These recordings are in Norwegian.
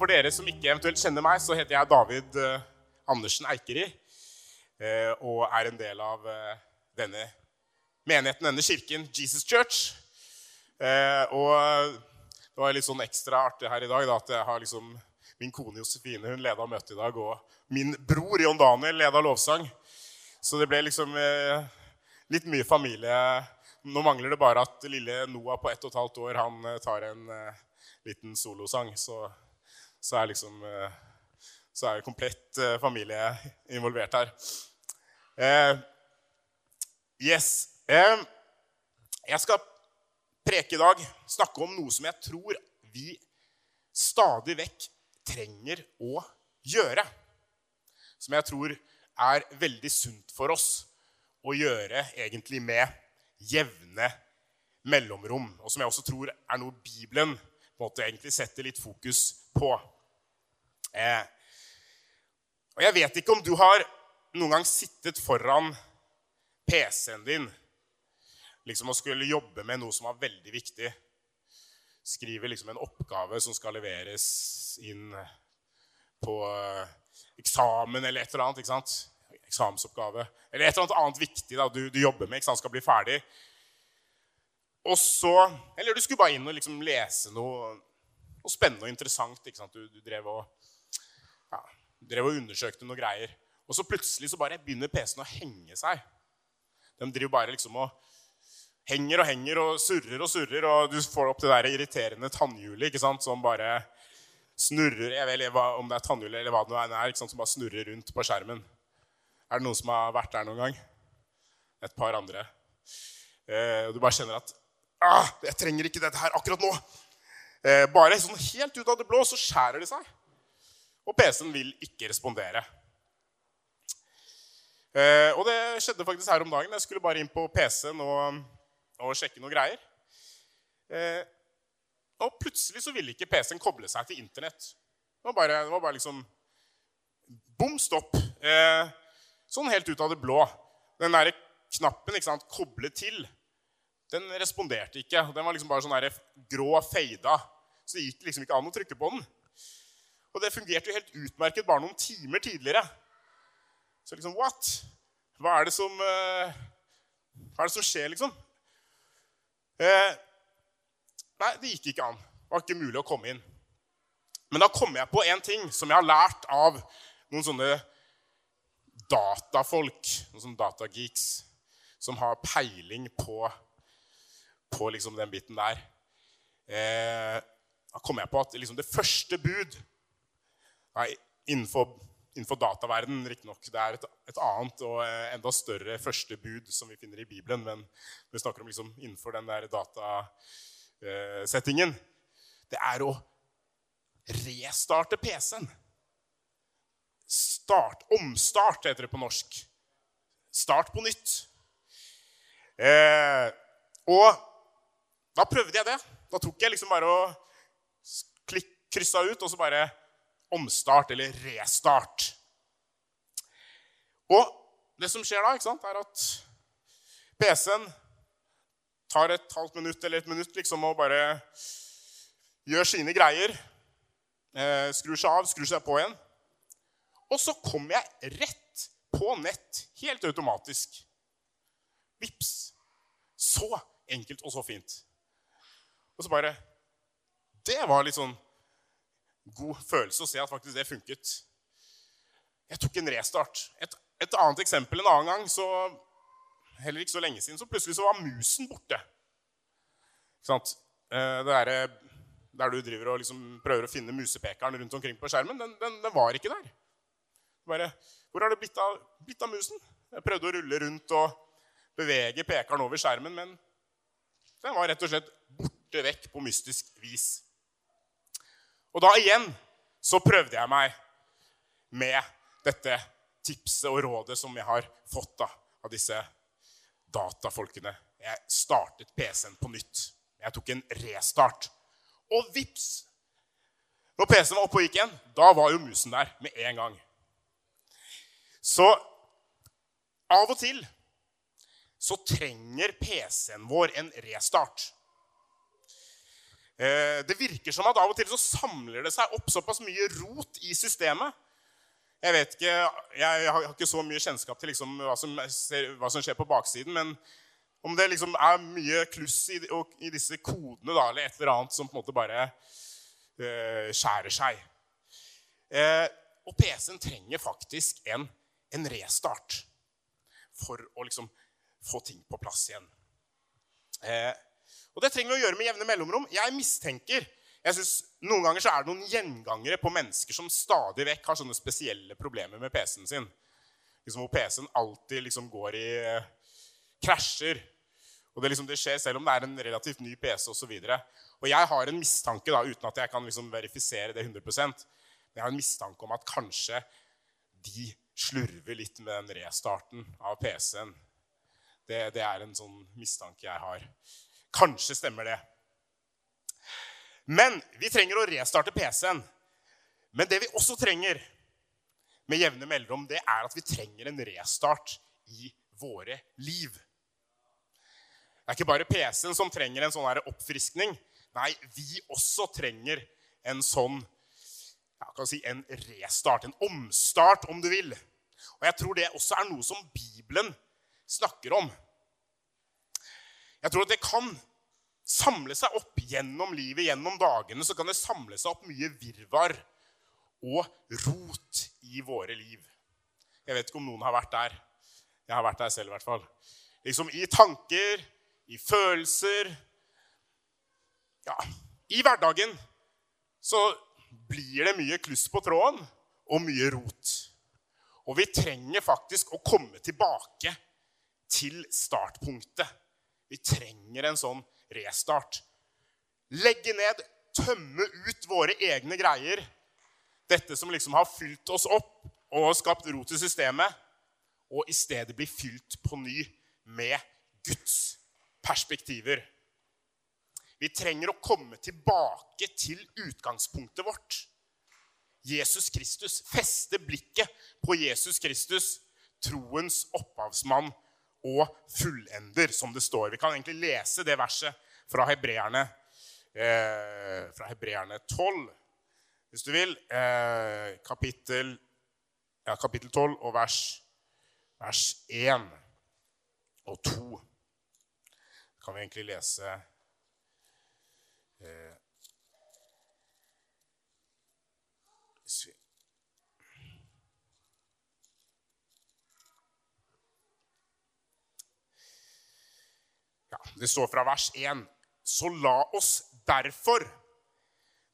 For dere som ikke eventuelt kjenner meg, så heter jeg David eh, Andersen Eikeri. eh, og er en del av eh, denne menigheten, denne kirken, Jesus Church. Og det var litt sånn ekstra artig her i dag da, at jeg har liksom min kone Josefine hun leda møtet i dag, og min bror John Daniel leda lovsang. Så det ble liksom litt mye familie. Nå mangler det bare at lille Noah på ett og et halvt år han tar en liten solosang. Så, så er liksom eh, Så er det komplett eh, familie involvert her. Eh, yes. Eh, jeg skal preke i dag, snakke om noe som jeg tror vi stadig vekk trenger å gjøre. Som jeg tror er veldig sunt for oss å gjøre egentlig med jevne mellomrom. Og som jeg også tror er noe Bibelen måte egentlig setter litt fokus på. Eh, og jeg vet ikke om du har noen gang sittet foran PC-en din liksom og skulle jobbe med noe som var veldig viktig. Skrive liksom en oppgave som skal leveres inn på eh, eksamen eller et eller annet. ikke sant? Eksamensoppgave. Eller et eller annet annet viktig da, du, du jobber med. ikke sant? Skal bli ferdig. Og så, Eller du skulle bare inn og liksom lese noe, noe spennende og interessant. ikke sant? Du, du drev, og, ja, drev og undersøkte noen greier. Og så plutselig så bare begynner PC-en å henge seg. De driver bare liksom og henger og henger og surrer og surrer, og du får opp det der irriterende tannhjulet ikke sant, som bare snurrer Jeg vet ikke om det er tannhjulet eller hva det er, ikke sant, som bare snurrer rundt på skjermen. Er det noen som har vært der noen gang? Et par andre. Eh, du bare kjenner at ah, 'Jeg trenger ikke dette her akkurat nå.' Eh, bare sånn helt ut av det blå så skjærer det seg. Og PC-en vil ikke respondere. Eh, og det skjedde faktisk her om dagen. Jeg skulle bare inn på PC-en og, og sjekke noen greier. Eh, og plutselig så ville ikke PC-en koble seg til Internett. Det var bare, det var bare liksom Bom stopp. Eh, sånn helt ut av det blå. Den der knappen ikke sant, 'koble til' den responderte ikke. Den var liksom bare sånn grå feida. Så det gikk liksom ikke an å trykke på den. Og det fungerte jo helt utmerket bare noen timer tidligere. Så liksom What? Hva er det som uh, Hva er det som skjer, liksom? Eh, nei, det gikk ikke an. Det var ikke mulig å komme inn. Men da kom jeg på en ting som jeg har lært av noen sånne datafolk, noen sånne datageeks, som har peiling på, på liksom den biten der. Eh, da kom jeg på at liksom det første bud nei, innenfor, innenfor dataverdenen, riktignok Det er et, et, annet og enda større første bud som vi finner i Bibelen, men vi snakker om liksom innenfor den der datasettingen. Det er å restarte PC-en. Start, omstart heter det på norsk. Start på nytt. Eh, og da prøvde jeg det. Da tok jeg liksom bare og kryssa ut, og så bare omstart eller restart. Og det som skjer da, sant, er at PC-en tar et halvt minutt eller et minutt liksom og bare gjør sine greier. Eh, skrur seg av, skrur seg på igjen. Og så kommer jeg rett på nett helt automatisk. Vips. Så enkelt og så fint. Og så bare Det var litt sånn god følelse å se at faktisk det funket. Jeg tok en restart. Et, et annet eksempel en annen gang, så, heller ikke så lenge siden, så plutselig så var musen borte. Ikke sant? Eh, det der, der du driver og liksom prøver å finne musepekeren rundt omkring på skjermen, den, den, den var ikke der. Bare, hvor har det blitt av, blitt av, musen? Jeg prøvde å rulle rundt og bevege pekeren over skjermen, men den var rett og slett borte vekk på mystisk vis. Og da igjen så prøvde jeg meg med dette tipset og rådet som jeg har fått da, av disse datafolkene. Jeg startet PC-en på nytt. Jeg tok en restart. Og vips! Når PC-en var oppe og gikk igjen, da var jo musen der med en gang. Så av og til så trenger PC-en vår en restart. Eh, det virker som at av og til så samler det seg opp såpass mye rot i systemet. Jeg vet ikke, jeg har ikke så mye kjennskap til liksom hva, som, hva, som, skjer på baksiden. Men om det liksom er mye kluss i, i disse kodene da, eller et eller annet som på en måte bare eh, skjærer seg. Eh, og PC-en trenger faktisk en, en, restart for å liksom få ting på plass igjen. Uh, og det trenger vi å gjøre med jevne mellomrom. Jeg mistenker jeg synes Noen ganger så er det noen gjengangere på mennesker som stadig vekk har sånne spesielle problemer med PC-en sin. Liksom Hvor PC-en alltid liksom går i uh, krasjer. Og det, liksom, det, skjer selv om det er en relativt ny PC osv. Og, og jeg har en mistanke, da, uten at jeg kan liksom verifisere det 100 men jeg har en mistanke om at kanskje de slurver litt med den restarten av PC-en. Det, det er en sånn mistanke jeg har. Kanskje stemmer det. Men vi trenger å restarte PC-en. Men det vi også trenger med jevne mellomrom, det er at vi trenger en restart i våre liv. Det er ikke bare PC-en som trenger en sånn oppfriskning. Nei, vi også trenger en sånn ja, kan si en restart, en omstart, om du vil. Og jeg tror det også er noe som Bibelen snakker om. Jeg tror at det kan samle seg opp gjennom livet, gjennom dagene, så kan det samle seg opp mye virvar og rot i våre liv. Jeg vet ikke om noen har vært der. Jeg har vært der selv, i hvert fall. Liksom i tanker, i følelser Ja, i hverdagen så blir det mye kluss på tråden og mye rot. Og vi trenger faktisk å komme tilbake til startpunktet. Vi trenger en sånn restart. Legge ned, tømme ut våre egne greier. Dette som liksom har fylt oss opp og skapt ro til systemet. Og i stedet bli fylt på ny med Guds perspektiver. Vi trenger å komme tilbake til utgangspunktet vårt. Jesus Kristus. Feste blikket på Jesus Kristus, troens opphavsmann og fullender, som det står. Vi kan egentlig lese det verset fra hebreerne, eh, fra hebreerne 12, hvis du vil. Eh, kapittel, ja, kapittel 12 og vers, vers 1 og 2. kan vi egentlig lese eh, det står fra vers 1. Så la oss derfor,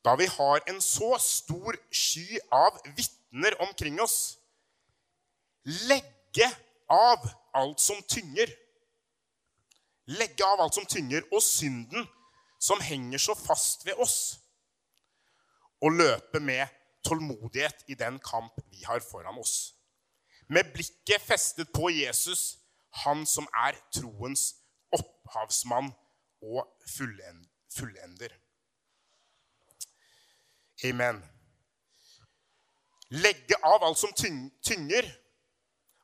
da vi har en så stor sky av vitner omkring oss, legge av alt som tynger. Legge av alt som tynger, og synden som henger så fast ved oss. Og løpe med tålmodighet i den kamp vi har foran oss. Med blikket festet på Jesus, han som er troens opphavsmann og fullender. Amen. Legge av alt som tynger,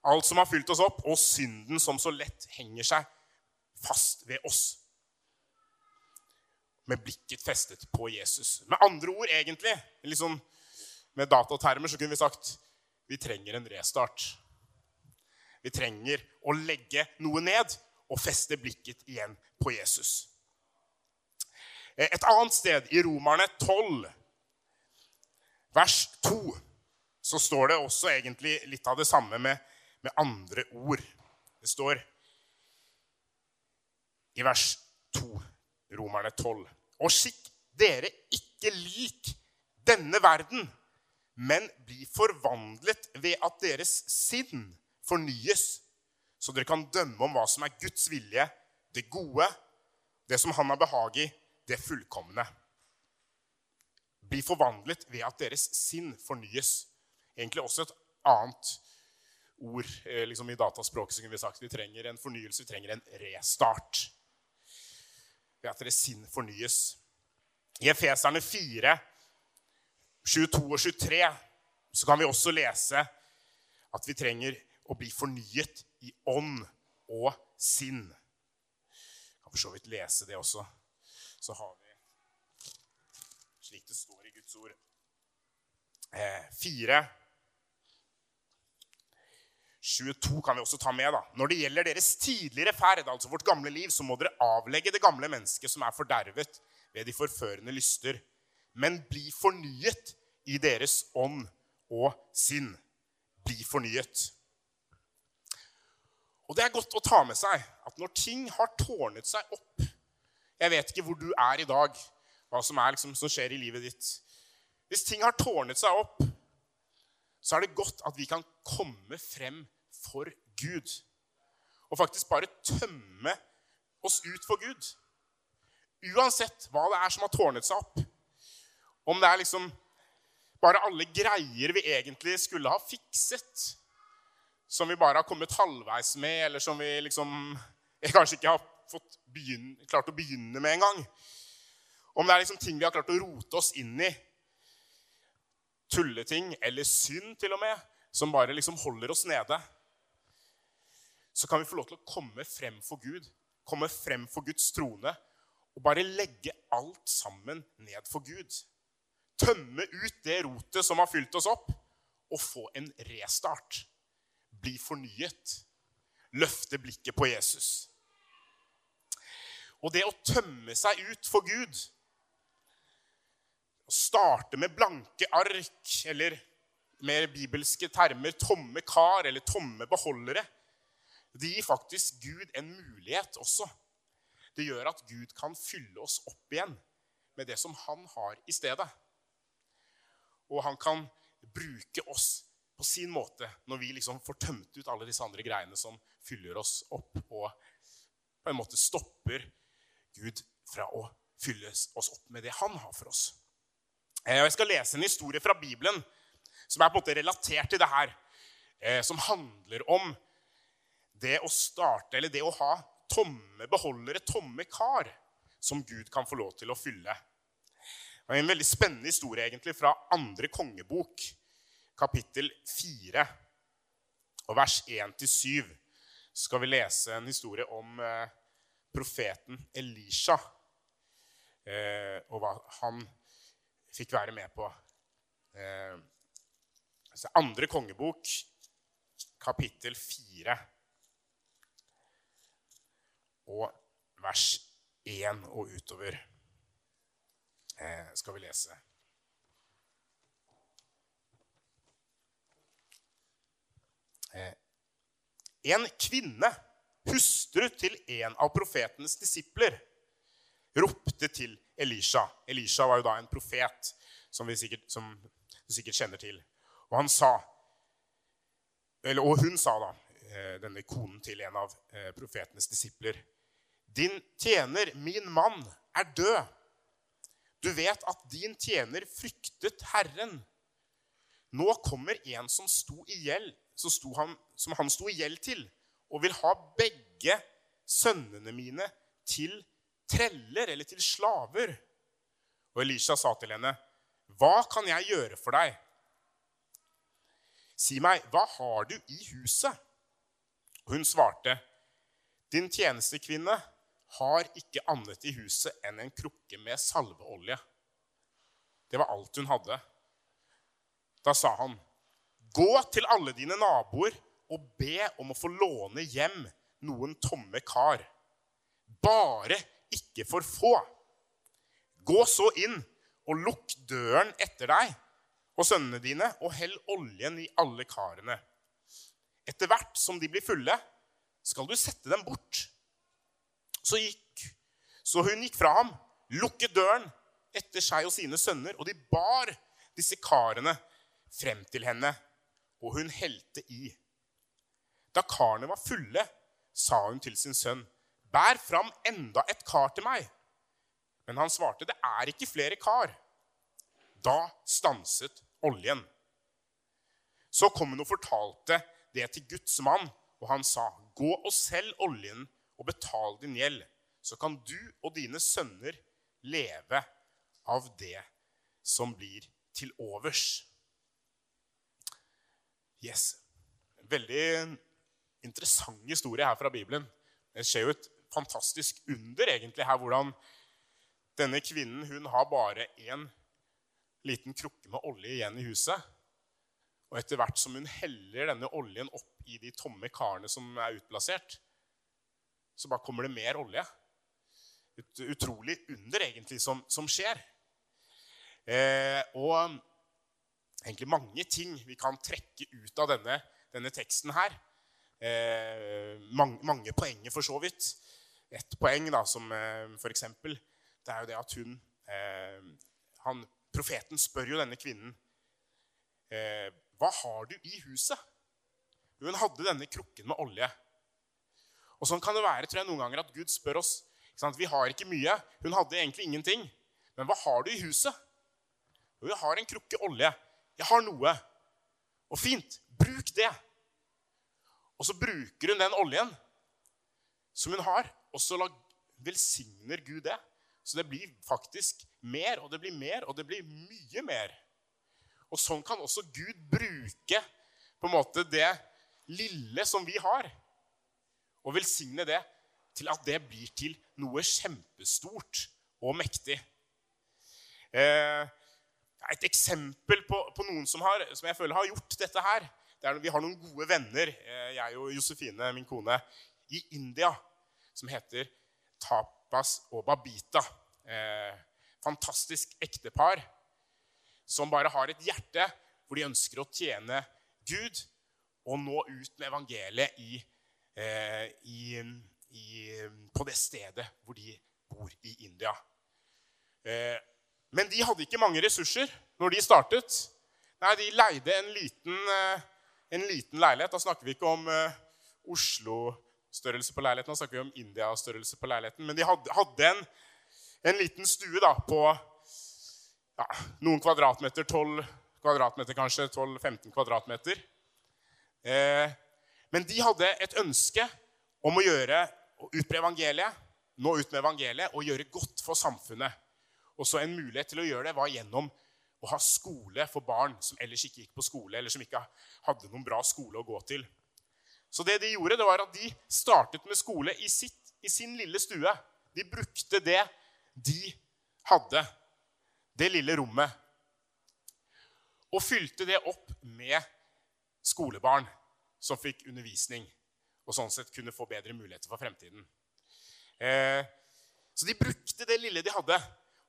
alt som har fylt oss opp, og synden som så lett henger seg fast ved oss. Med blikket festet på Jesus. Med andre ord, egentlig, liksom med datatermer, så kunne vi sagt vi trenger en restart. Vi trenger å legge noe ned og feste blikket igjen på Jesus. Eh, et annet sted, i Romerne 12, vers 2, så står det også egentlig litt av det samme med, med andre ord. Det står i vers 2, Romerne 12. Og skikk dere ikke lik denne verden, men bli forvandlet ved at deres sinn fornyes, så dere kan dømme om hva som er Guds vilje, det gode, det som Han har behag i, det fullkomne. Bli forvandlet ved at deres sinn fornyes. Egentlig også et annet ord eh, liksom i dataspråket som vi sagt. Vi trenger en fornyelse, vi trenger en restart. Ved at deres sinn fornyes. I Efeserne 4, 22 og 23 så kan vi også lese at vi trenger å bli fornyet i ånd og sinn. Jeg kan for så vidt lese det også. Så har vi slik det står i Guds ord. Eh, 4. 22 kan vi også ta med. da. Når det gjelder deres tidligere ferd, altså vårt gamle liv, så må dere avlegge det gamle mennesket som er fordervet ved de forførende lyster, men bli fornyet i deres ånd og sinn. Bli fornyet. Og det er godt å ta med seg at når ting har tårnet seg opp Jeg vet ikke hvor du er i dag, hva som, er, liksom, som skjer i livet ditt. Hvis ting har tårnet seg opp, så er det godt at vi kan komme frem for Gud. Og faktisk bare tømme oss ut for Gud. Uansett hva det er som har tårnet seg opp. Om det er liksom bare alle greier vi egentlig skulle ha fikset, som vi bare har kommet halvveis med, eller som vi liksom kanskje ikke har begynne, klart å begynne med engang. Om det er liksom ting vi har klart å rote oss inn i, tulleting eller synd til og med, som bare liksom holder oss nede, så kan vi få lov til å komme frem for Gud, komme frem for Guds trone og bare legge alt sammen ned for Gud. Tømme ut det rotet som har fylt oss opp, og få en restart. Bli fornyet. Løfte blikket på Jesus. Og det å tømme seg ut for Gud å starte med blanke ark, eller mer bibelske termer tomme kar eller tomme beholdere, det gir faktisk Gud en mulighet også. Det gjør at Gud kan fylle oss opp igjen med det som han har i stedet. Og han kan bruke oss på sin måte når vi liksom får tømt ut alle disse andre greiene som fyller oss opp, og på en måte stopper Gud fra å fylle oss opp med det han har for oss. Eh, jeg skal lese en historie fra Bibelen som er på en måte relatert til det her. Eh, som handler om det å starte, eller det å ha tomme beholdere, tomme kar, som Gud kan få lov til å fylle. Det er en veldig spennende historie egentlig fra andre kongebok, kapittel 4, og vers 1-7. skal vi lese en historie om eh, profeten Elisha og hva han fikk være med på. Eh, altså andre kongebok, kapittel 4, og vers 1 og utover eh, skal vi lese. Eh, en kvinne, hustru til en av profetenes disipler, ropte til Elisha. Elisha var jo da en profet, som, sikkert, som du sikkert kjenner til. Og han sa, eller, og hun sa, da, eh, denne konen til en av eh, profetenes disipler Din tjener, min mann, er død. Du vet at din tjener fryktet Herren. Nå kommer en som, sto i gjeld, han, som han sto i gjeld til, og vil ha begge sønnene mine til treller eller til slaver. Og Elisha sa til henne, 'Hva kan jeg gjøre for deg?' 'Si meg, hva har du i huset?' Hun svarte, 'Din tjenestekvinne har ikke annet i huset enn en krukke med salveolje.' Det var alt hun hadde. Da sa han, 'Gå til alle dine naboer og be om å få låne hjem noen tomme kar.' Bare ikke for få. Gå så inn og lukk døren etter deg og sønnene dine, og hell oljen i alle karene. Etter hvert som de blir fulle, skal du sette dem bort. Så, gikk, så hun gikk fra ham, lukket døren etter seg og sine sønner, og de bar disse karene frem til henne, og hun helte i. Da karene var fulle, sa hun til sin sønn, Bær fram enda et kar til meg. Men han svarte, det er ikke flere kar. Da stanset oljen. Så kom hun og fortalte det til Guds mann, og han sa, gå og selg oljen og betal din gjeld, så kan du og dine sønner leve av det som blir til overs. Yes. Veldig interessant historie her fra Bibelen. Det skjer jo et fantastisk under egentlig her, hvordan denne kvinnen hun har bare én liten krukke med olje igjen i huset. Og etter hvert som hun heller denne oljen opp i de tomme karene som er utplassert, så bare kommer det mer olje. Et utrolig under egentlig som, som skjer. Eh, og egentlig mange ting vi kan trekke ut av denne, denne teksten her. Eh, mange, mange, poenger, for så vidt. Et poeng, da, som eh, for eksempel, det er jo det at hun eh, han, Profeten spør jo denne kvinnen eh, hva har du i huset? Hun hadde denne krukken med olje. Og Sånn kan det være tror jeg, noen ganger at Gud spør oss. Vi har ikke mye. Hun hadde egentlig ingenting. Men hva har du i huset? Jo, jeg har en krukke olje. Jeg har noe. Og fint, bruk det. Og så bruker hun den oljen som hun har, og så velsigner Gud det. Så det blir faktisk mer, og det blir mer, og det blir mye mer. Og sånn kan også Gud bruke på en måte det lille som vi har, og velsigne det til at det blir til noe kjempestort og mektig. Eh, et eksempel på, på noen som, har, som, jeg føler har gjort dette her det er, Vi har noen gode venner, eh, jeg og Josefine, min kone, i India som heter Tapas og Babita. Eh, fantastisk ektepar som bare har et hjerte hvor de ønsker å tjene Gud og nå ut med evangeliet i, eh, i, i, på det stedet hvor de bor i India. Eh, men de hadde ikke mange ressurser når de startet. Nei, De leide en liten, eh, en liten leilighet. Da snakker vi ikke om eh, Oslo-størrelse på leiligheten, da snakker vi om India-størrelse på leiligheten. Men de hadde, hadde en, en, liten stue da, på ja, noen kvadratmeter, 12 kvadratmeter kanskje, 12-15 kvadratmeter. Eh, men de hadde et ønske om å gjøre, utbre evangeliet, nå ut med evangeliet og gjøre godt for samfunnet. Og så en mulighet til å gjøre det var gjennom å ha skole for barn som ellers ikke gikk på skole, eller som ikke hadde noen bra skole å gå til. Så det de gjorde, det var at de startet med skole i, sitt, i sin lille stue. De brukte det de hadde det lille rommet og fylte det opp med skolebarn som fikk undervisning, og sånn sett kunne få bedre muligheter for fremtiden. Eh, så de brukte det lille de hadde.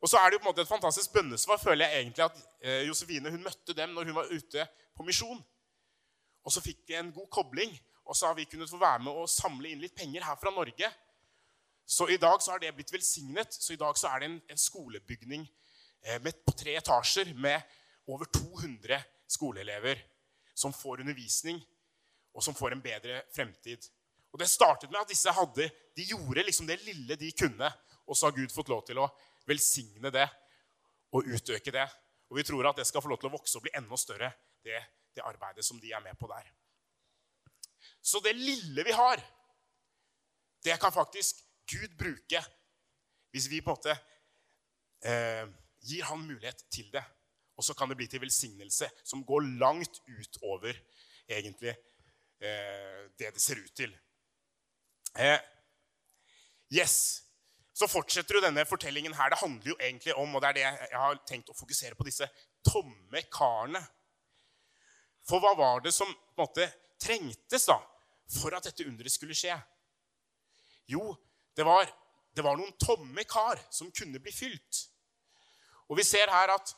Og så er det jo på en måte et fantastisk bønnesvar, føler jeg egentlig, at eh, Josefine hun møtte dem når hun var ute på misjon. Og så fikk de en god kobling, og så har vi kunnet få være med og samle inn litt penger her fra Norge. Så i dag så har det blitt velsignet. Så i dag så er det en, en skolebygning Eh, med, på tre etasjer med over 200 skoleelever som får undervisning, og som får en bedre fremtid. Og Det startet med at disse hadde, de gjorde liksom det lille de kunne. Og så har Gud fått lov til å velsigne det og utøke det. Og vi tror at det skal få lov til å vokse og bli enda større, det, det arbeidet som de er med på der. Så det lille vi har, det kan faktisk Gud bruke hvis vi på en måte eh, gir han mulighet til det. Og så kan det bli til velsignelse som går langt utover egentlig eh, det det ser ut til. Eh, yes. Så fortsetter jo denne fortellingen her. Det handler jo egentlig om, og det er det jeg har tenkt å fokusere på, disse tomme karene. For hva var det som på en måte trengtes da, for at dette underet skulle skje? Jo, det var, det var noen tomme kar som kunne bli fylt. Og vi ser her at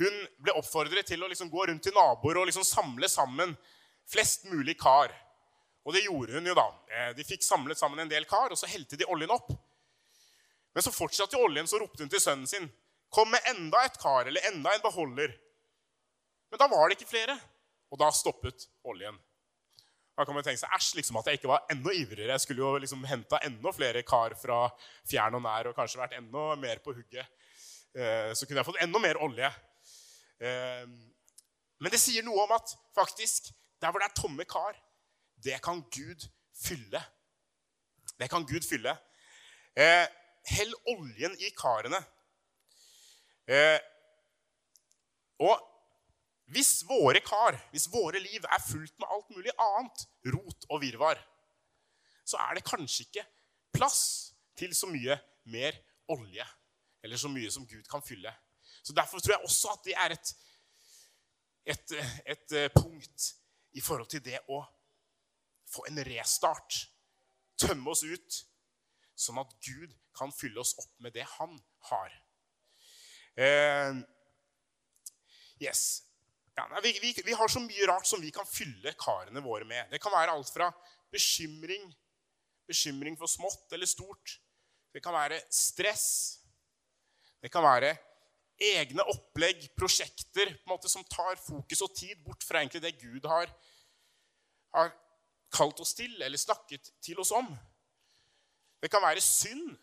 hun ble oppfordret til å liksom gå rundt til naboer og liksom samle sammen flest mulig kar. Og det gjorde hun jo, da. Eh, de fikk samlet sammen en del kar, og så helte de oljen opp. Men så fortsatte oljen, så ropte hun til sønnen sin. Kom med enda et kar eller enda en beholder. Men da var det ikke flere, og da stoppet oljen. Da kan man tenke seg, Æsj, liksom at jeg ikke var enda ivrigere. Jeg skulle jo liksom henta enda flere kar fra fjern og nær og kanskje vært enda mer på hugget. Eh, så kunne jeg fått enda mer olje. Eh, men det sier noe om at faktisk, der hvor det er tomme kar, det kan Gud fylle. Det kan Gud fylle. Eh, hell oljen i karene. Og hvis våre kar, hvis våre liv er fullt med alt mulig annet, rot og virvar, så er det kanskje ikke plass til så mye mer olje eller så mye som Gud kan fylle. Så Derfor tror jeg også at det er et, et, et eh, punkt i forhold til det å få en restart. Tømme oss ut, sånn at Gud kan fylle oss opp med det han har. Uh, yes. Ja, vi, vi, vi, har så mye rart som vi kan fylle karene våre med. Det kan være alt fra bekymring, bekymring for smått eller stort. Det kan være stress. Det kan være egne opplegg, prosjekter måte som tar fokus og tid bort fra egentlig det Gud har, har kalt oss til eller snakket til oss om. Det kan være synd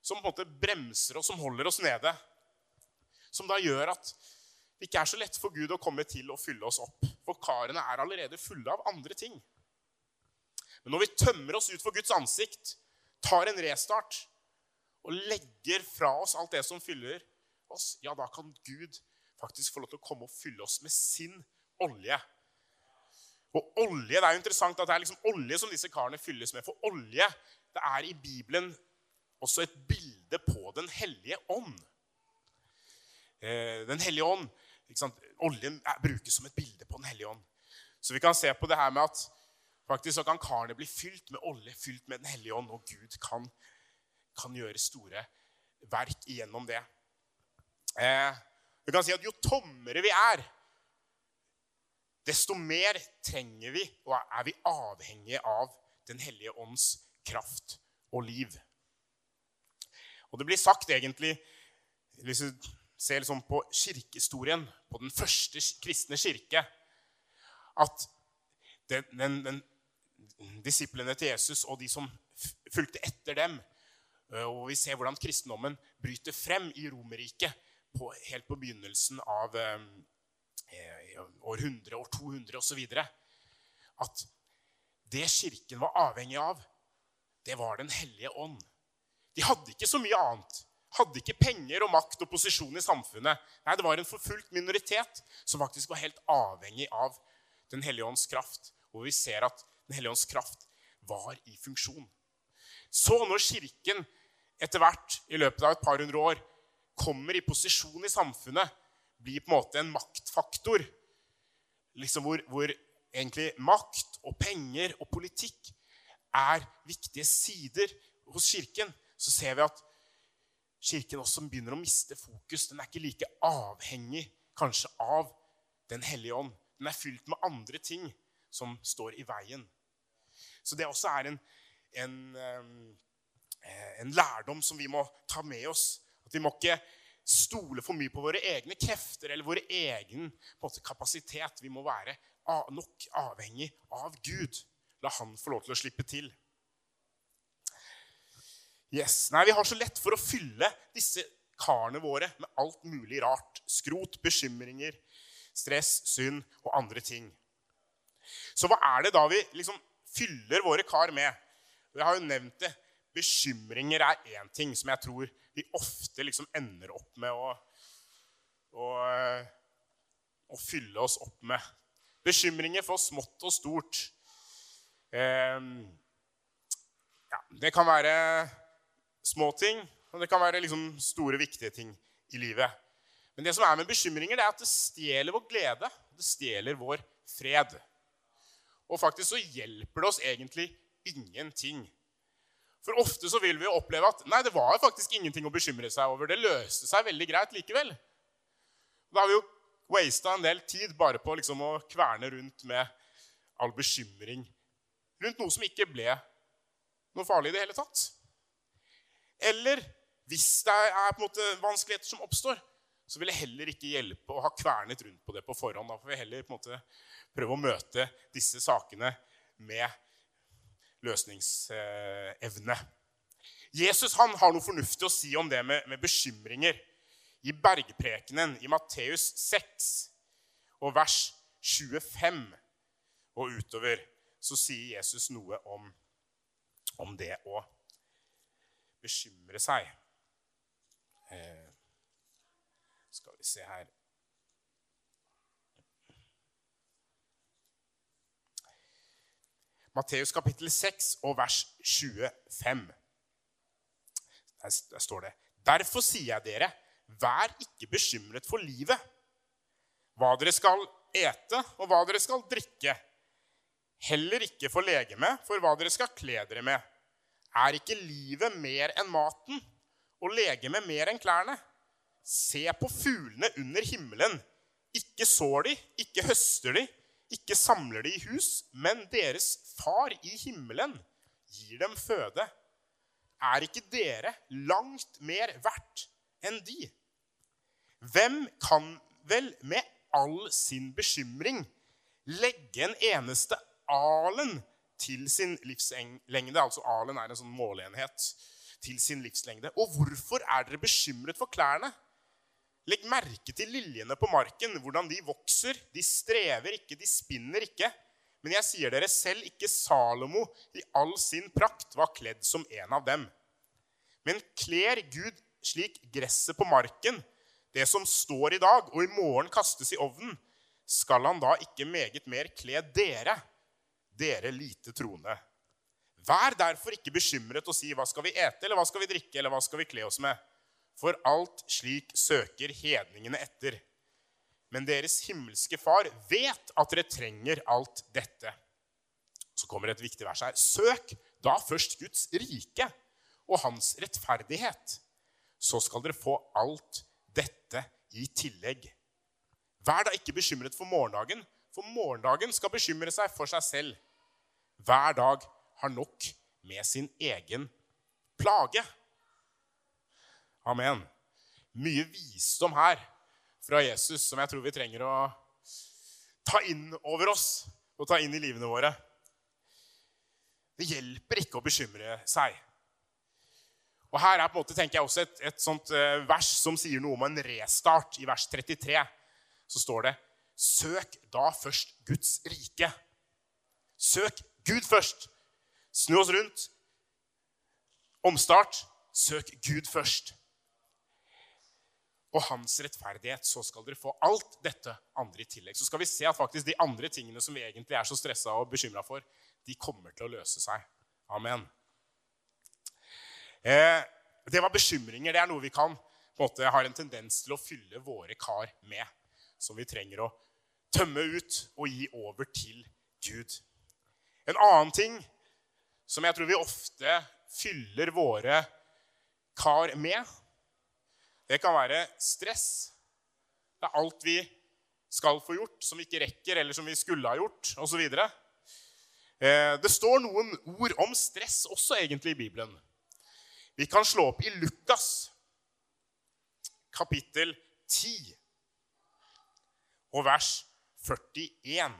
som på en måte bremser oss, som holder oss nede. Som da gjør at det ikke er så lett for Gud å komme til og fylle oss opp. For karene er allerede fulle av andre ting. Men når vi tømmer oss ut for Guds ansikt, tar en restart og legger fra oss alt det som fyller oss, ja, da kan Gud faktisk få lov til å komme og fylle oss med sin olje. Og olje, Det er jo interessant at det er liksom olje som disse karene fylles med. For olje det er i Bibelen også et bilde på Den hellige ånd. Eh, den hellige ånd, Oljen brukes som et bilde på Den hellige ånd. Så vi kan se på det her med at faktisk så kan karene bli fylt med olje, fylt med Den hellige ånd, og Gud kan, kan gjøre store verk igjennom det. Eh, vi kan si at Jo tommere vi er, desto mer trenger vi og er vi avhengige av Den hellige ånds kraft og liv. Og det blir sagt egentlig Hvis du ser liksom på kirkehistorien, på den første kristne kirke, at den, den, den, disiplene til Jesus og de som fulgte etter dem Og vi ser hvordan kristendommen bryter frem i Romerriket helt på begynnelsen av eh, år 100, år 200 osv. At det kirken var avhengig av, det var Den hellige ånd. De hadde ikke så mye annet. Hadde ikke penger og makt og posisjon i samfunnet. Nei, Det var en forfulgt minoritet som faktisk var helt avhengig av Den hellige ånds kraft. Hvor vi ser at Den hellige ånds kraft var i funksjon. Så når Kirken etter hvert i løpet av et par hundre år kommer i posisjon i samfunnet, blir på en måte en maktfaktor. Liksom hvor, hvor egentlig makt og penger og politikk er viktige sider hos Kirken, så ser vi at Kirken også begynner å miste fokus. Den er ikke like avhengig kanskje av Den hellige ånd. Den er fylt med andre ting som står i veien. Så det også er en, en, eh, en lærdom som vi må ta med oss. At vi må ikke stole for mye på våre egne krefter eller vår egen måte, kapasitet. Vi må være nok avhengig av Gud. La han få lov til å slippe til. Yes. Nei, Vi har så lett for å fylle disse karene våre med alt mulig rart. Skrot, bekymringer, stress, synd og andre ting. Så hva er det da vi liksom fyller våre kar med? Jeg har jo nevnt det. Bekymringer er én ting som jeg tror vi ofte liksom ender opp med å, å, å fylle oss opp med. Bekymringer for smått og stort. Eh, ja, det kan være små ting, og det kan være liksom store, viktige ting i livet. Men det som er med bekymringer, det er at det stjeler vår glede. Det stjeler vår fred. Og faktisk så hjelper det oss egentlig ingenting for ofte så vil vi oppleve at nei, det var faktisk ingenting å bekymre seg over. Det løste seg veldig greit likevel. Da har vi jo wasta en del tid bare på liksom å kverne rundt med all bekymring rundt noe som ikke ble noe farlig i det hele tatt. Eller hvis det er på en måte vanskeligheter som oppstår, så vil det heller ikke hjelpe å ha kvernet rundt på det på forhånd. Da får vi heller på en måte prøve å møte disse sakene med løsningsevne. Jesus han har noe fornuftig å si om det med, med bekymringer. I bergprekenen i Matteus 6 og vers 25 og utover så sier Jesus noe om, om det å bekymre seg. Eh, skal vi se her Matteus kapittel 6 og vers 25. Der, der står det.: Derfor sier jeg dere, vær ikke bekymret for livet, hva dere skal ete, og hva dere skal drikke. Heller ikke for legemet, for hva dere skal kle dere med. Er ikke livet mer enn maten, og legemet mer enn klærne? Se på fuglene under himmelen. Ikke sår de, ikke høster de, ikke samler de i hus, men deres far i himmelen gir dem føde. Er ikke dere langt mer verdt enn de? Hvem kan vel med all sin bekymring legge en eneste alen til sin livslengde? Altså alen er en sånn måleenhet. Til sin livslengde. Og hvorfor er dere bekymret for klærne? Legg merke til liljene på marken, hvordan de vokser. De strever ikke, de spinner ikke. Men jeg sier dere selv, ikke Salomo i all sin prakt var kledd som en av dem. Men kler Gud slik gresset på marken, det som står i dag, og i morgen kastes i ovnen, skal han da ikke meget mer kle dere, dere lite troende? Vær derfor ikke bekymret og si 'Hva skal vi ete?' eller 'Hva skal vi drikke?' eller 'Hva skal vi kle oss med?' For alt slik søker hedningene etter. Men deres himmelske far vet at dere trenger alt dette. Så kommer et viktig vers her. Søk da først Guds rike og hans rettferdighet. Så skal dere få alt dette i tillegg. Vær da ikke bekymret for morgendagen, for morgendagen skal bekymre seg for seg selv. Hver dag har nok med sin egen plage. Amen. Mye visdom her fra Jesus som jeg tror vi trenger å ta inn over oss og ta inn i livene våre. Det hjelper ikke å bekymre seg. Og Her er på en måte, tenker jeg også et, et sånt uh, vers som sier noe om en restart. I vers 33 så står det Søk da først Guds rike. Søk Gud først. Snu oss rundt. Omstart. Søk Gud først. Og hans rettferdighet, så skal dere få alt dette andre i tillegg. Så skal vi se at faktisk de andre tingene som vi egentlig er så stressa og bekymra for, de kommer til å løse seg. Amen. Eh, det var bekymringer. Det er noe vi kan på en måte har en tendens til å fylle våre kar med. Som vi trenger å tømme ut og gi over til Gud. En annen ting som jeg tror vi ofte fyller våre kar med, det kan være stress. Det er alt vi skal få gjort, som vi ikke rekker, eller som vi skulle ha gjort, osv. Eh, det står noen ord om stress også egentlig i Bibelen. Vi kan slå opp i Lukas kapittel 10 og vers 41.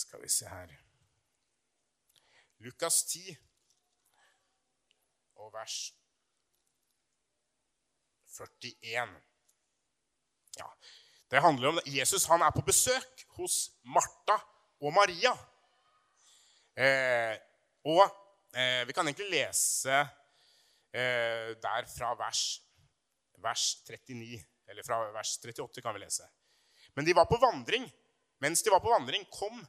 Skal vi se her Lukas 10 og vers 41. Ja, Det handler om Jesus han er på besøk hos Martha og Maria. Eh, og eh, vi kan egentlig lese eh, der fra vers, vers 39. Eller fra vers 38 kan vi lese. Men de var på vandring. Mens de var på vandring, kom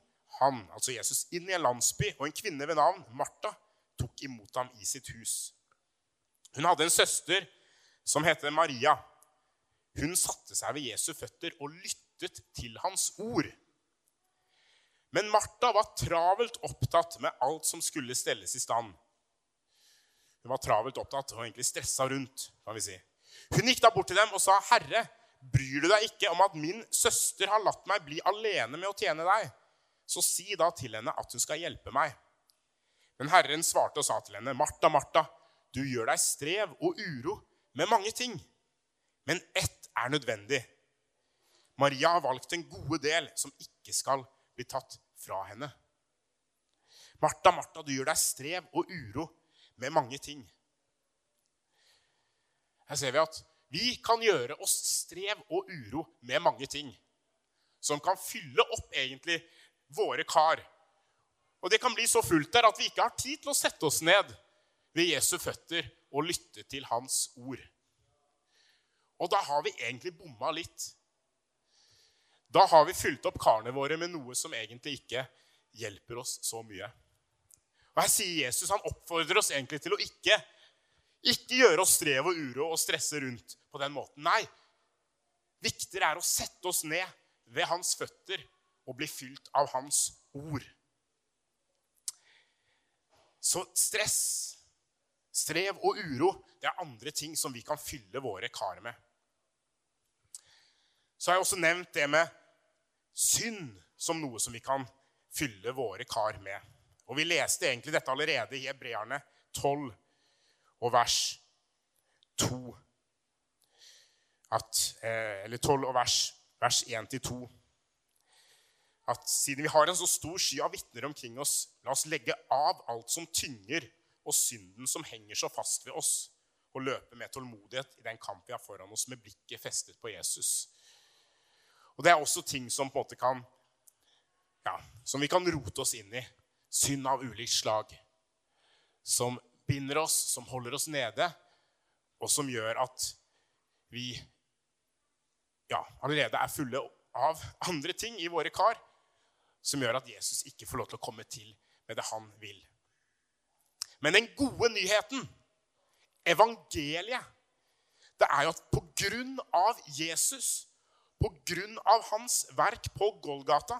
han, altså Jesus, inn i en landsby, og en kvinne ved navn Martha tok imot ham i sitt hus. Hun hadde en søster som het Maria. Hun satte seg ved Jesu føtter og lyttet til hans ord. Men Martha var travelt opptatt med alt som skulle stelles i stand. Hun var travelt opptatt og egentlig stressa rundt. kan vi si. Hun gikk da bort til dem og sa, 'Herre, bryr du deg ikke om at min søster har latt meg bli alene med å tjene deg?' 'Så si da til henne at hun skal hjelpe meg.' Men Herren svarte og sa til henne, 'Martha, Martha, du gjør deg strev og uro med mange ting.' Men ett er nødvendig. Maria har valgt en gode del som ikke skal bli tatt fra henne. Martha, Martha, du gjør deg strev og uro med mange ting. Her ser vi at vi kan gjøre oss strev og uro med mange ting. Som kan fylle opp egentlig våre kar. Og det kan bli så fullt der at vi ikke har tid til å sette oss ned ved Jesu føtter og lytte til hans ord. Og da har vi egentlig bomma litt. Da har vi fylt opp karene våre med noe som egentlig ikke hjelper oss så mye. Og Her sier Jesus han oppfordrer oss egentlig til å ikke, ikke gjøre oss strev og uro og stresse rundt på den måten. Nei, viktigere er å sette oss ned ved hans føtter og bli fylt av hans ord. Så stress, strev og uro det er andre ting som vi kan fylle våre kar med. Så har jeg også nevnt det med synd som noe som vi kan fylle våre kar med. Og Vi leste egentlig dette allerede i Hebreerne 12 og vers 2. At, eh, eller 12 og vers, vers 1-2. At siden vi har en så stor sky av vitner omkring oss, la oss legge av alt som tynger, og synden som henger så fast ved oss, og løpe med tålmodighet i den kamp vi har foran oss, med blikket festet på Jesus. Og Det er også ting som på en måte kan ja, som vi kan rote oss inn i. Synd av ulikt slag. Som binder oss, som holder oss nede, og som gjør at vi ja, allerede er fulle av andre ting i våre kar som gjør at Jesus ikke får lov til å komme til med det han vil. Men den gode nyheten, evangeliet, det er jo at på grunn av Jesus, på grunn av hans verk på Golgata,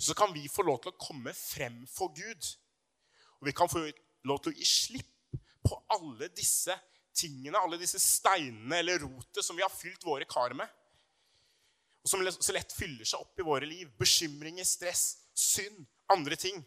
så kan vi få lov til å komme frem for Gud. Og vi kan få lov til å gi slipp på alle disse tingene, alle disse steinene eller rotet som vi har fylt våre kar med. Og som så lett fyller seg opp i våre liv. Bekymringer, stress, synd, andre ting.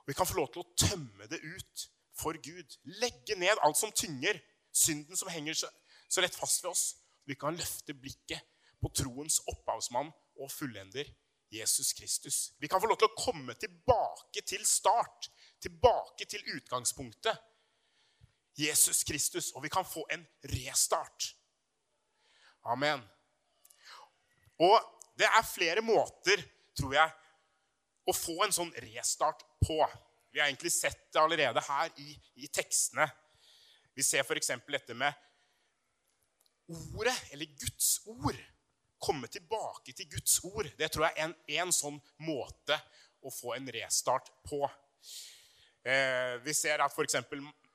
Og vi kan få lov til å tømme det ut for Gud. Legge ned alt som tynger, synden som henger så, så lett fast ved oss. Vi kan løfte blikket på troens opphavsmann og fullender Jesus Kristus. Vi kan få lov til å komme tilbake til start, tilbake til utgangspunktet. Jesus Kristus, og vi kan få en restart. Amen. Og det er flere måter, tror jeg, å få en sånn restart på. Vi har egentlig sett det allerede her i, i tekstene. Vi ser f.eks. dette med ordet, eller Guds ord komme tilbake til Guds ord. Det tror jeg er en, en sånn måte å få en restart på. Eh, vi ser at f.eks.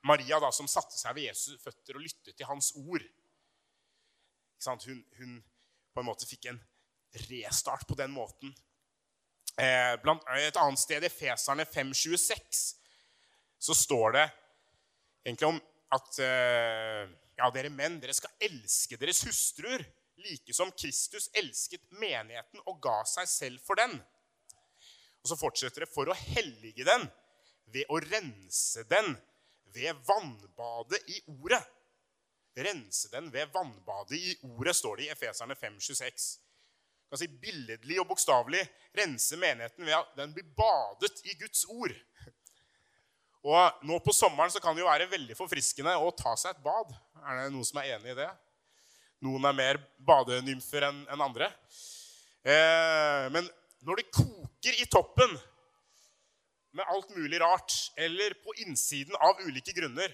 Maria, da, som satte seg ved Jesus' føtter og lyttet til hans ord hun, hun, på en måte fikk en restart på den måten. Eh, blant, et annet sted, i Feserne 5.26, så står det egentlig om at eh, ja, dere menn, dere skal elske deres hustruer like som Kristus elsket menigheten og ga seg selv for den. Og så fortsetter det for å hellige den ved å rense den ved vannbadet i ordet. Rense den ved vannbadet i ordet, står det i Efeserne 5,26. Kan si Billedlig og bokstavelig rense menigheten ved at den blir badet i Guds ord. Og Nå på sommeren så kan det jo være veldig forfriskende å ta seg et bad. Er det noen som er enig i det? Noen er mer badenymfer enn en andre. Eh, men når det koker i toppen med alt mulig rart, eller på innsiden av ulike grunner,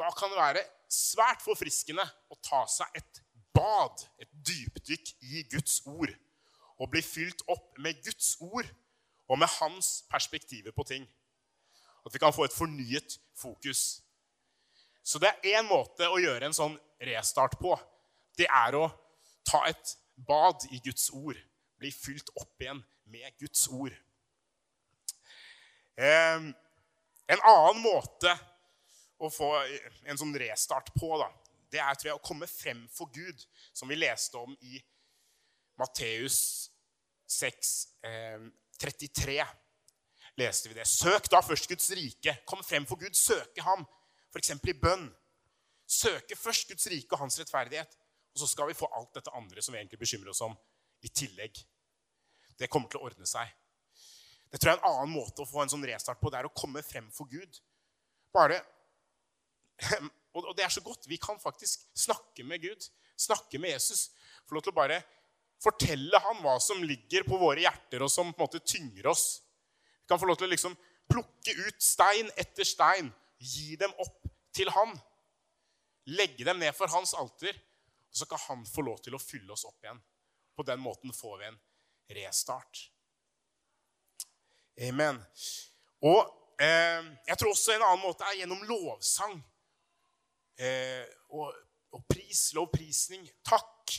da kan det være svært forfriskende å ta seg et bad, et dypdykk i Guds ord, og bli fylt opp med Guds ord og med hans perspektiver på ting. At vi kan få et fornyet fokus. Så det er én måte å gjøre en sånn restart på, det er å ta et bad i Guds ord. Bli fylt opp igjen med Guds ord. en annen måte å få en sånn restart på, da, det er tror jeg, å komme frem for Gud, som vi leste om i Matteus 6, 33. leste vi det. Søk da først Guds rike. Kom frem for Gud. Søke ham, f.eks. i bønn søke først Guds rike og hans rettferdighet. Og så skal vi få alt dette andre som vi egentlig bekymrer oss om, i tillegg. Det kommer til å ordne seg. Det tror jeg er en annen måte å få en sånn restart på. Det er å komme frem for Gud. Bare, Og det er så godt. Vi kan faktisk snakke med Gud, snakke med Jesus. Få lov til å bare fortelle ham hva som ligger på våre hjerter, og som på en måte tynger oss. Vi kan få lov til å liksom plukke ut stein etter stein, gi dem opp til han legge dem ned for hans alter, og så kan han få lov til å fylle oss opp igjen. På den måten får vi en restart. Amen. Og eh, jeg tror også en annen måte er gjennom lovsang. Eh, og, og pris, lovprisning. Takk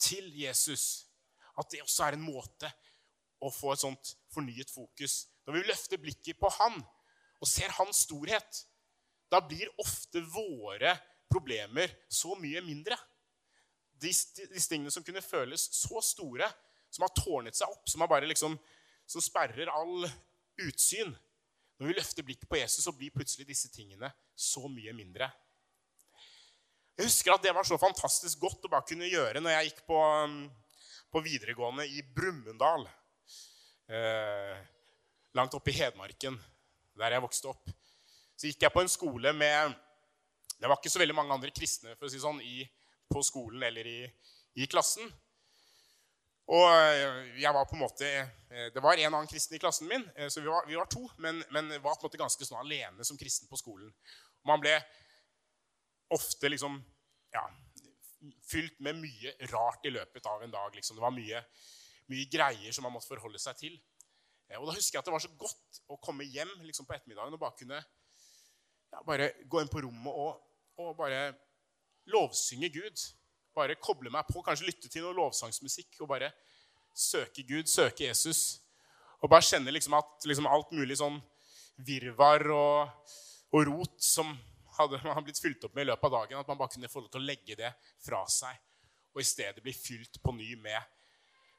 til Jesus. At det også er en måte å få et sånt fornyet fokus. Når vi løfter blikket på han og ser hans storhet, da blir ofte våre problemer så mye mindre. Disse, tingene som kunne føles så store, som har tårnet seg opp, som, liksom, som sperrer all utsyn. Når vi løfter blikket på Jesus, så blir plutselig disse tingene så mye mindre. Jeg husker at det var så fantastisk godt å bare kunne gjøre når jeg gikk på, på videregående i Brumunddal. Eh, langt oppe i Hedmarken, der jeg vokste opp. Så gikk jeg på en skole med Det var ikke så veldig mange andre kristne for å si sånn, i, på skolen eller i, i klassen. Og eh, jeg var på en måte, eh, Det var en annen kristen i klassen min, eh, så vi var, vi var to. Men, men, var på en måte ganske sånn alene som kristen på skolen. Og man ble ofte liksom ja, fylt med mye rart i løpet av en dag. Liksom. Det var mye, mye, greier som man måtte forholde seg til. Og da husker jeg at det var så godt å komme hjem liksom, på ettermiddagen og bare kunne ja, bare gå inn på rommet og, og bare lovsynge Gud bare koble meg på, kanskje lytte til noe lovsangsmusikk og bare søke Gud, søke Jesus. Og bare kjenne liksom at liksom alt mulig sånn virvar og, og, rot som hadde man blitt fylt opp med i løpet av dagen, at man bare kunne få lov til å legge det fra seg og i stedet bli fylt på ny med,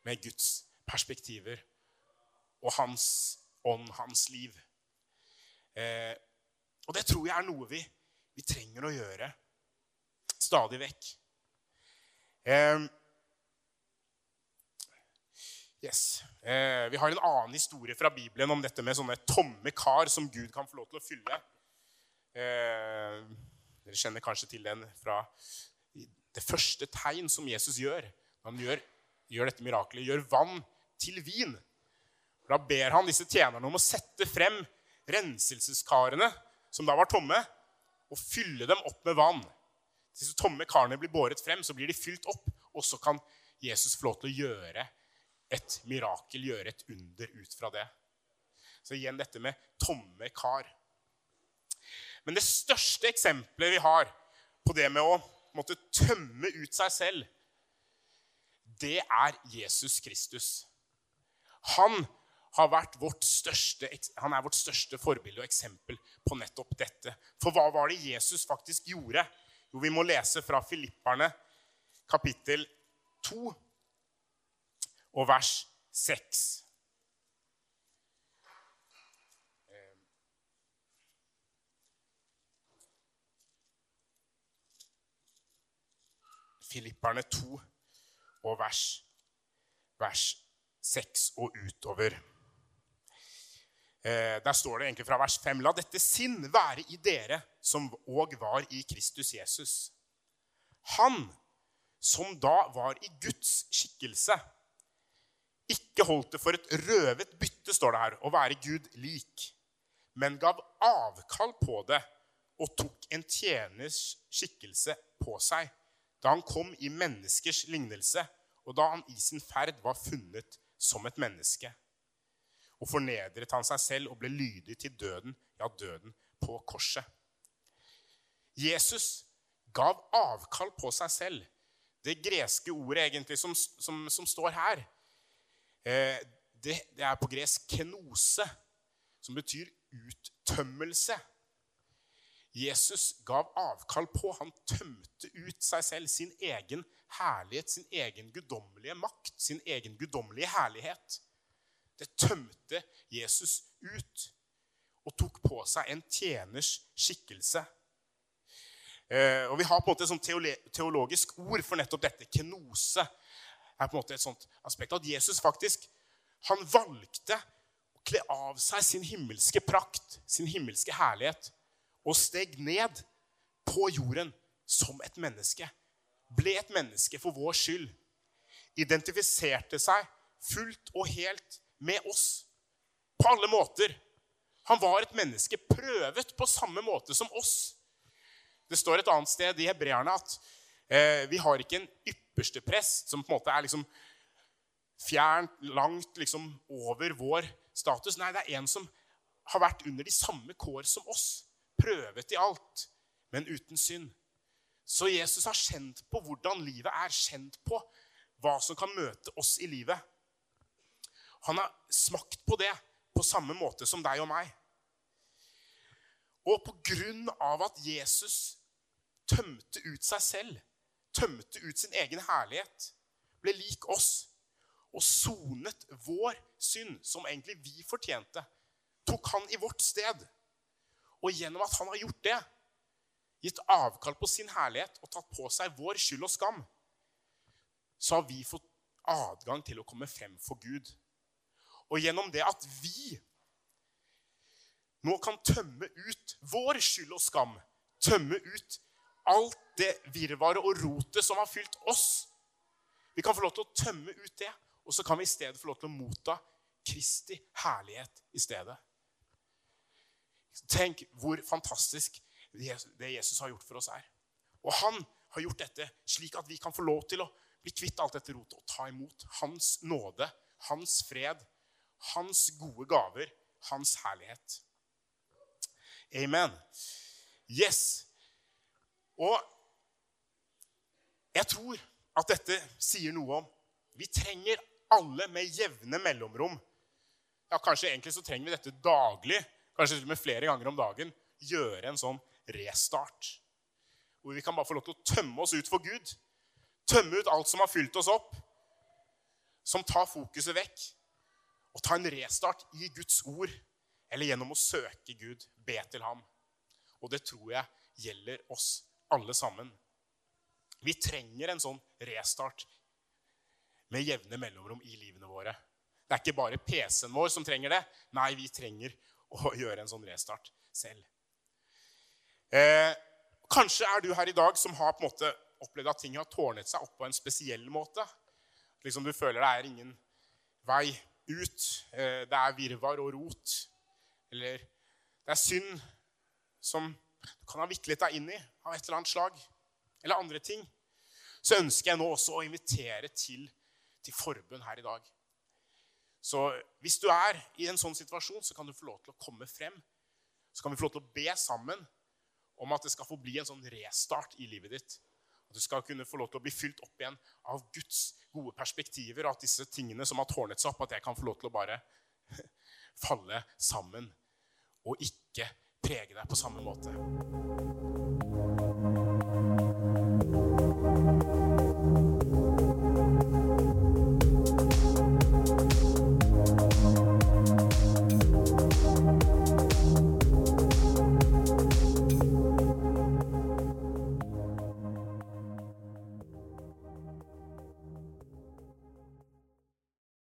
med Guds perspektiver og hans ånd, hans liv. Eh, og det tror jeg er noe vi, vi trenger å gjøre stadig vekk. Eh, yes. Eh, vi har en annen historie fra Bibelen om dette med sånne tomme kar som Gud kan få lov til å fylle. Uh, dere kjenner kanskje til den fra det første tegn som Jesus gjør. Han gjør, gjør dette mirakelet, gjør vann til vin. Da ber han disse tjenerne om å sette frem renselseskarene som da var tomme, og fylle dem opp med vann disse tomme karene blir båret frem, så blir de fylt opp. Og så kan Jesus få lov til å gjøre et mirakel, gjøre et under ut fra det. Så igjen dette med tomme kar. Men det største eksempelet vi har på det med å måtte tømme ut seg selv, det er Jesus Kristus. Han, vårt største, han er vårt største forbilde og eksempel på nettopp dette. For hva var det Jesus faktisk gjorde? Jo, vi må lese fra Filipperne kapittel 2 og vers 6. Filipperne 2 og vers, vers 6 og utover. Eh, der står det egentlig fra vers 5.: La dette sinn være i dere som òg var i Kristus Jesus. Han som da var i Guds skikkelse, ikke holdt det for et røvet bytte, står det her, å være Gud lik, men gav avkall på det og tok en tjeners skikkelse på seg da han kom i menneskers lignelse, og da han i sin ferd var funnet som et menneske og fornedret han seg selv og ble lydig til døden, ja, døden på korset. Jesus gav avkall på seg selv. Det greske ordet egentlig som, som, som står her, eh, det, det, er på gresk 'kenose', som betyr uttømmelse. Jesus gav avkall på. Han tømte ut seg selv, sin egen herlighet, sin egen guddommelige makt, sin egen guddommelige herlighet. Det tømte Jesus ut og tok på seg en tjeners skikkelse. Eh, og Vi har på en måte et sånt teologisk ord for nettopp dette. Kenose er på en måte et sånt aspekt. At Jesus faktisk han valgte å kle av seg sin himmelske prakt, sin himmelske herlighet, og steg ned på jorden som et menneske. Ble et menneske for vår skyld. Identifiserte seg fullt og helt med oss på alle måter. Han var et menneske prøvet på samme måte som oss. Det står et annet sted i hebreerne at eh, vi har ikke en ypperste prest som på en måte er liksom fjernt, langt liksom over vår status. Nei, det er en som har vært under de samme kår som oss. Prøvet i alt, men uten synd. Så Jesus har kjent på hvordan livet er, kjent på hva som kan møte oss i livet. Han har smakt på det på samme måte som deg og meg. Og på grunn av at Jesus tømte ut seg selv, tømte ut sin egen herlighet, ble lik oss og sonet vår synd, som egentlig vi fortjente, tok han i vårt sted. Og gjennom at han har gjort det, gitt avkall på sin herlighet og tatt på seg vår skyld og skam, så har vi fått adgang til å komme frem for Gud. Og gjennom det at vi nå kan tømme ut vår skyld og skam, tømme ut alt det virvaret og rotet som har fylt oss Vi kan få lov til å tømme ut det, og så kan vi i stedet få lov til å motta Kristi herlighet i stedet. Tenk hvor fantastisk det Jesus har gjort for oss, er. Og han har gjort dette slik at vi kan få lov til å bli kvitt alt dette rotet og ta imot hans nåde, hans fred, hans gode gaver, hans herlighet. Amen. Yes. Og jeg tror at dette sier noe om Vi trenger alle med jevne mellomrom. Ja, Kanskje egentlig så trenger vi dette daglig, kanskje til og med flere ganger om dagen. Gjøre en sånn restart. Hvor vi kan bare få lov til å tømme oss ut for Gud. Tømme ut alt som har fylt oss opp. Som tar fokuset vekk. Og ta en restart i Guds ord. Eller gjennom å søke Gud, be til ham. Og det tror jeg gjelder oss alle sammen. Vi trenger en sånn restart med jevne mellomrom i livene våre. Det er ikke bare PC-en vår som trenger det. Nei, vi trenger å gjøre en sånn restart selv. Eh, kanskje er du her i dag som har på en måte opplevd at ting har tårnet seg opp på en spesiell måte. Liksom Du føler det er ingen vei ut. Eh, det er virvar og rot. Eller det er synd som du kan ha viklet deg inn i av et eller annet slag. Eller andre ting. Så ønsker jeg nå også å invitere til, til forbund her i dag. Så hvis du er i en sånn situasjon, så kan du få lov til å komme frem. Så kan vi få lov til å be sammen om at det skal få bli en sånn restart i livet ditt. At du skal kunne få lov til å bli fylt opp igjen av Guds gode perspektiver. Og at disse tingene som har tårnet seg opp, at jeg kan få lov til å bare falle sammen. Og ikke prege deg på samme måte.